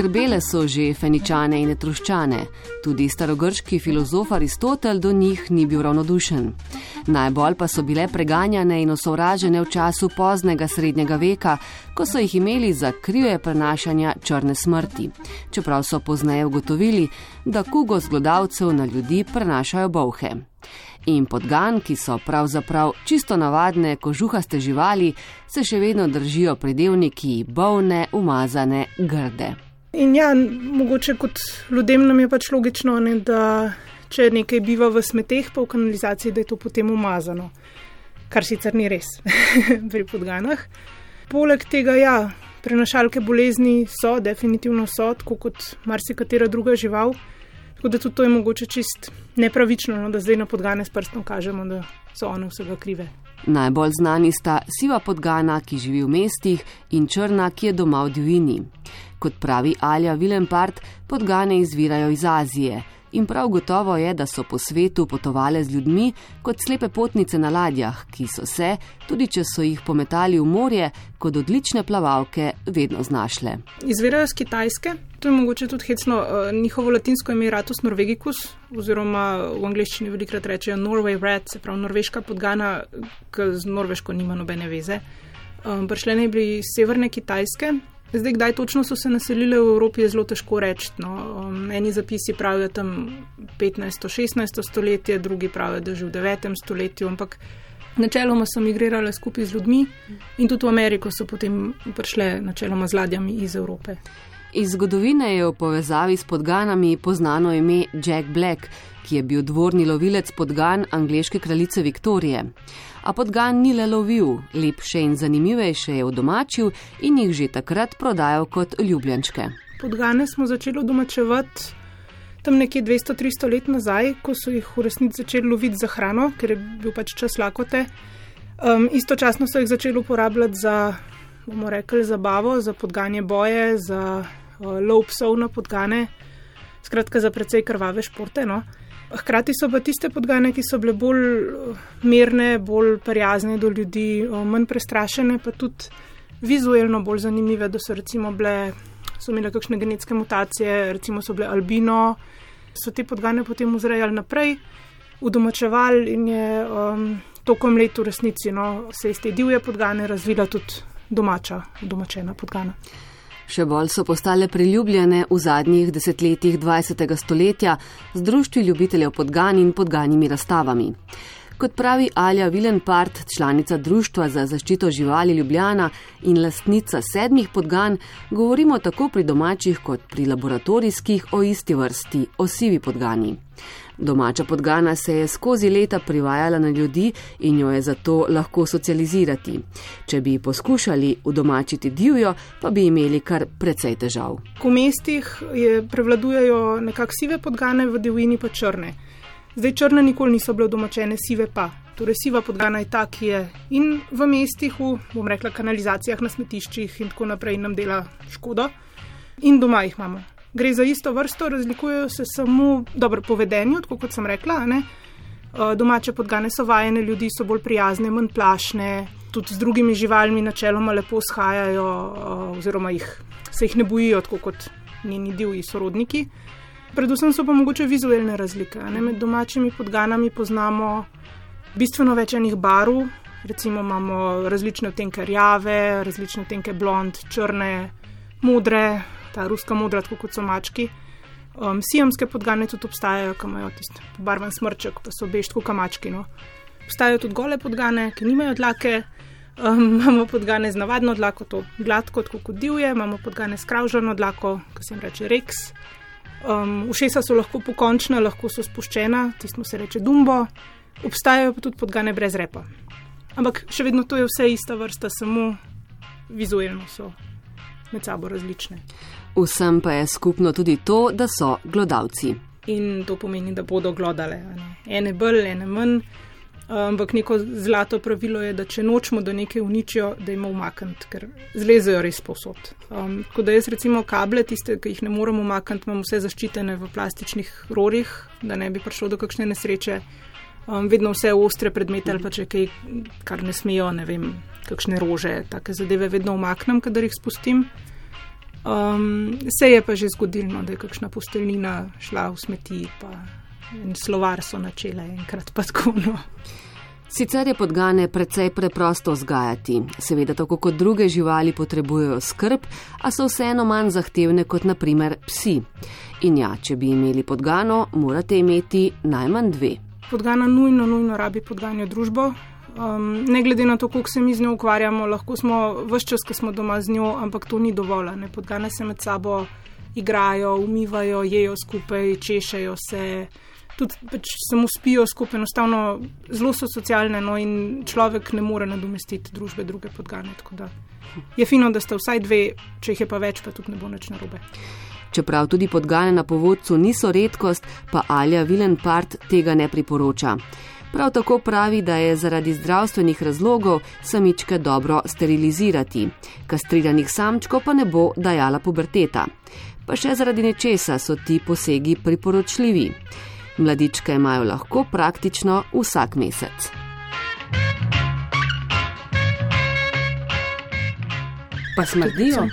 Skrbele so že feničane in etruščane, tudi starogrški filozof Aristotel do njih ni bil ravnodušen. Najbolj pa so bile preganjane in osovražene v času poznega srednjega veka, ko so jih imeli za krive prenašanja črne smrti, čeprav so pozneje ugotovili, da kugo zglodavcev na ljudi prenašajo bolhe in podgan, ki so pravzaprav čisto navadne kožuhaste živali, se še vedno držijo pridevniki bolne, umazane, grde. In ja, mogoče kot ljudem nam je pač logično, ne, da če nekaj biva v smeteh, pa v kanalizaciji, da je to potem umazano. Kar sicer ni res pri podganah. Poleg tega, ja, prenašalke bolezni so, definitivno so, tako kot marsikatera druga žival. Tako da tudi to je mogoče čist nepravično, no, da zdaj na podgane s prstom kažemo, da so one vsega krive. Najbolj znani sta siva podgana, ki živi v mestih, in črna, ki je doma v divjini. Kot pravi Alja Vilempart, podgane izvirajo iz Azije. In prav gotovo je, da so po svetu potovali z ljudmi kot slepe potnice na ladjah, ki so se, tudi če so jih pometali v morje, kot odlične plavalke, vedno znašle. Izvirajo iz Kitajske, to je mogoče tudi hecno. Uh, njihovo latinsko ime je Ratus Norvegicus, oziroma v angleščini velikrat rečejo Norway Red, se pravi norveška podgana, ki z norveško nima nobene veze. Um, Prišle naj bi iz severne Kitajske, Zdaj, kdaj točno so se naselili v Evropi, je zelo težko reči. No. Um, eni zapisi pravijo tam 15-16 stoletje, drugi pravijo, da že v 9. stoletju, ampak načeloma so migrirali skupaj z ljudmi in tudi v Ameriko so potem prišle načeloma z ladjami iz Evrope. Iz zgodovine je v povezavi s podganami poznano ime Jack Black, ki je bil dvorni lovilec podgan angleške kraljice Viktorije a podgan ni le lovil, lepše in zanimivejše je odomačil in jih že takrat prodajal kot ljubljenčke. Podgane smo začeli domačevati tam nekje 200-300 let nazaj, ko so jih v resnici začeli loviti za hrano, ker je bil pač čas lakote. Um, istočasno so jih začeli uporabljati za, bomo rekli, zabavo, za podganje boje, za uh, lov psov na podgane, skratka za precej krvave športe. No. Hkrati so pa tiste podgane, ki so bile bolj eh, mirne, bolj prijazne do ljudi, eh, manj prestrašene, pa tudi vizualno bolj zanimive, da so recimo bile, so imele kakšne genetske mutacije, recimo so bile albino, so te podgane potem vzrejali naprej, udomačevali in je um, tokom let v resnici no, se iz te divje podgane razvila tudi domača, domačena podgana. Še bolj so postale priljubljene v zadnjih desetletjih 20. stoletja z društvi ljubiteljev podgan in podganjimi razstavami. Kot pravi Alja Vilenpart, članica Društva za zaščito živali Ljubljana in lastnica sedmih podgan, govorimo tako pri domačih kot pri laboratorijskih o isti vrsti, o sivi podgani. Domača podgana se je skozi leta privajala na ljudi in jo je zato lahko socializirati. Če bi poskušali udomačiti divjo, pa bi imeli kar precej težav. V mestih prevladujejo nekako sive podgane, v divjini pa črne. Zdaj črne nikoli niso bile domačene, sive pa. Torej, siva podgana je ta, ki je in v mestih, v, bom rekla, kanalizacijah, na smetiščih in tako naprej, in nam dela škodo, in doma jih imamo gre za isto vrsto, razlikujejo se samo dobro povedenju, kot sem rekla. Ne? Eh, domače podgane so vajene ljudi, so bolj prijazne, manj plašne, tudi z drugimi živalmi načeloma lepo shajajo, eh, oziroma jih, se jih ne bojijo, tako kot njeni divji sorodniki. Predvsem so pa mogoče vizualne razlike. Ne? Med domačimi podganami poznamo bistveno več enih barv, recimo imamo različne odtenke rjave, različne odtenke blond, črne, modre, ta ruska modra, kot so mački. Um, Sijamske podgane tudi obstajajo, ki imajo tisti barven smrček, pa so bež kot kamački. No. Obstajajo tudi gole podgane, ki nimajo dlake. Um, imamo podgane z navadno dlako, to gladko, kot divje, imamo podgane s kravžano dlako, ki se jim reče reks. Um, ušesa so lahko pokončna, lahko so spuščena, tisto se reče dumbo. Obstajajo pa tudi podgane brez repa. Ampak še vedno to je vse ista vrsta, samo vizualno so med sabo različne. Vsem pa je skupno tudi to, da so glodavci. In to pomeni, da bodo glodale. Ne? Ene bolj, ene manj. Ampak neko zlato pravilo je, da če nočemo, da nekaj uničijo, da jim umaknemo, ker zlezejo res posod. Um, tako da jaz recimo kable, tiste, ki jih ne moremo umakniti, imam vse zaščitene v plastičnih rorih, da ne bi prišlo do kakšne nesreče. Um, vedno vse ostre predmete ali pa če kaj, kar ne smejo, ne vem, kakšne rože, take zadeve vedno umaknem, kadar jih spustim. Um, se je pa že zgodilo, no, da je kakšna posteljina šla v smeti, pa in slovar so načele enkrat pa tako. No. Sicer je podgane precej preprosto vzgajati, seveda tako kot druge živali potrebujejo skrb, a so vseeno manj zahtevne kot naprimer psi. In ja, če bi imeli podgano, morate imeti najmanj dve. Podgana nujno, nujno rabi podganjo družbo, Um, ne glede na to, koliko se mi z njo ukvarjamo, lahko smo vse čas, ko smo doma z njo, ampak to ni dovolj. Ne? Podgane se med sabo igrajo, umivajo, jejo skupaj, češajo se, tudi pač samo spijo skupaj, enostavno zelo so socialne no? in človek ne more nadomestiti družbe druge podgane. Je fino, da sta vsaj dve, če jih je pa več, pa tudi ne bo nič narobe. Čeprav tudi podgane na povodcu niso redkost, pa Alja Vilenpart tega ne priporoča. Prav tako pravi, da je zaradi zdravstvenih razlogov samičke dobro sterilizirati, kastriranih samčkov pa ne bo dajala puberteta. Pa še zaradi nečesa so ti posegi priporočljivi. Mladičke imajo lahko praktično vsak mesec. Pa smrdijo?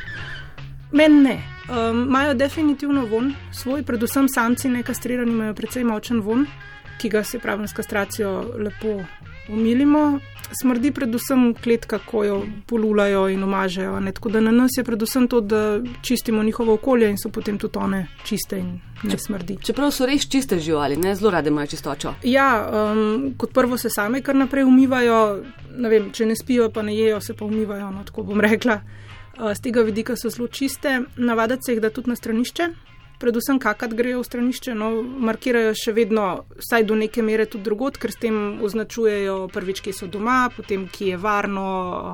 Meni ne. Imajo um, definitivno von, svoj, predvsem samci, nekastrirani, imajo precej močen von ki ga se pravi s kastracijo lepo umilimo. Smrdi predvsem kletka, ko jo polulajo in omažejo. Ne? Tako da na nas je predvsem to, da čistimo njihovo okolje in so potem tudi one čiste in ne smrdi. Čeprav so res čiste živali, ne zelo rade imajo čistočo. Ja, um, kot prvo se same kar naprej umivajo, ne vem, če ne spijo, pa ne jejo, se pa umivajo, no, tako bom rekla. Z uh, tega vidika so zelo čiste, navadati se jih da tudi na stranišče, predvsem kakat grejo v stranišče, no, markirajo še vedno, vsaj do neke mere tudi drugot, ker s tem označujejo prvič, kje so doma, potem, kje je varno,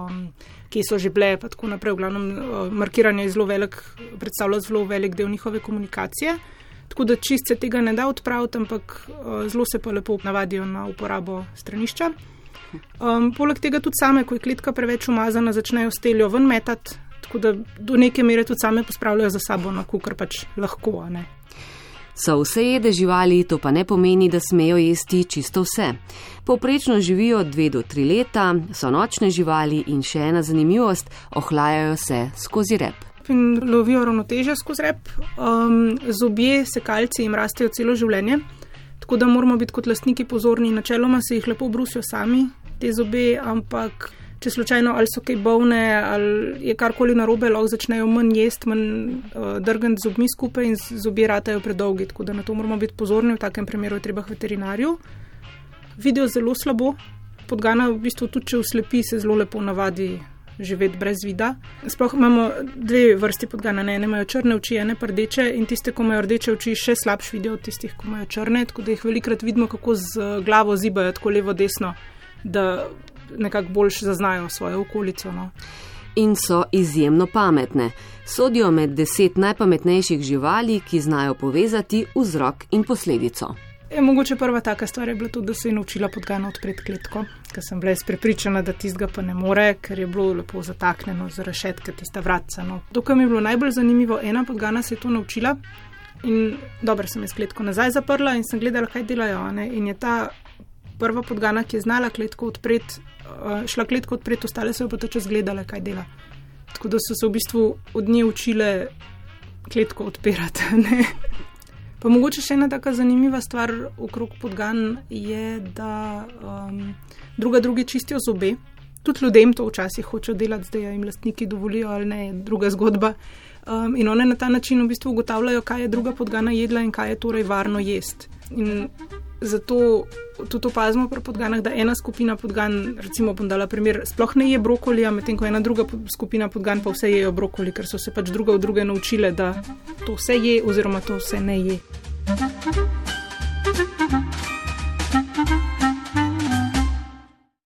um, kje so že bile, pa tako naprej. V glavnem, uh, markiranje je zelo velik, predstavlja zelo velik del njihove komunikacije. Tako da čist se tega ne da odpraviti, ampak uh, zelo se pa lepo navadijo na uporabo stranišča. Um, poleg tega tudi same, ko je kletka preveč umazana, začnejo steljo ven metati, tako da do neke mere tudi same pospravljajo za sabo, na kar pač lahko. Ne? So vse jede živali, to pa ne pomeni, da smejo jesti čisto vse. Povprečno živijo dve do tri leta, so nočne živali in še ena zanimivost, ohlajajo se skozi rep. In lovijo ravnoteže skozi rep, um, zobje, sekalci jim rastejo celo življenje, tako da moramo biti kot lastniki pozorni. Načeloma se jih lepo brusijo sami, te zobe, ampak če slučajno ali so kaj bolne ali je karkoli narobe, lahko začnejo manj jesti, manj uh, drgati zobmi skupaj in zobje ratajo predolgi. Tako da na to moramo biti pozorni, v takem primeru je treba k veterinarju. Vidijo zelo slabo, podgana v bistvu tudi če uslepi, se zelo lepo navadi živeti brez vida. Sploh imamo dve vrsti podgana, ne ene imajo črne oči, ene pa rdeče in tiste, ko imajo rdeče oči, še slabš vidijo od tistih, ko imajo črne, tako da jih velikrat vidimo, kako z glavo zibajo tako levo, desno, da nekako boljš zaznajo svojo okolico. No. In so izjemno pametne. Sodijo med deset najpametnejših živali, ki znajo povezati vzrok in posledico. Je, mogoče prva taka stvar je bila tudi, da se je naučila podgana odpreti kletko, ker sem bila prepričana, da tistega pa ne more, ker je bilo lepo zataknjeno za rešetke, tista vratca. No. To, kar mi je bilo najbolj zanimivo, ena podgana se je to naučila in dobro sem jaz kletko nazaj zaprla in sem gledala, kaj delajo. Ne. In je ta prva podgana, ki je znala kletko odpreti, šla kletko odpreti, ostale so jo pa tače zgledale, kaj dela. Tako da so se v bistvu od nje učile kletko odpirati. pa mogoče še ena taka zanimiva stvar okrog podgan je, da um, druga drugi čistijo zobe. Tudi ljudem to včasih hočejo delati, zdaj jim lastniki dovolijo ali ne, druga zgodba. Um, in one na ta način v bistvu ugotavljajo, kaj je druga podgana jedla in kaj je torej varno jesti. In zato tudi opazimo pri podganah, da ena skupina podgan, recimo, bom dala primer, sploh ne je brokolija, medtem ko ena druga skupina podgan pa vse jejo brokoli, ker so se pač druga od druge naučile, da to vse je oziroma to vse ne je. Thank you.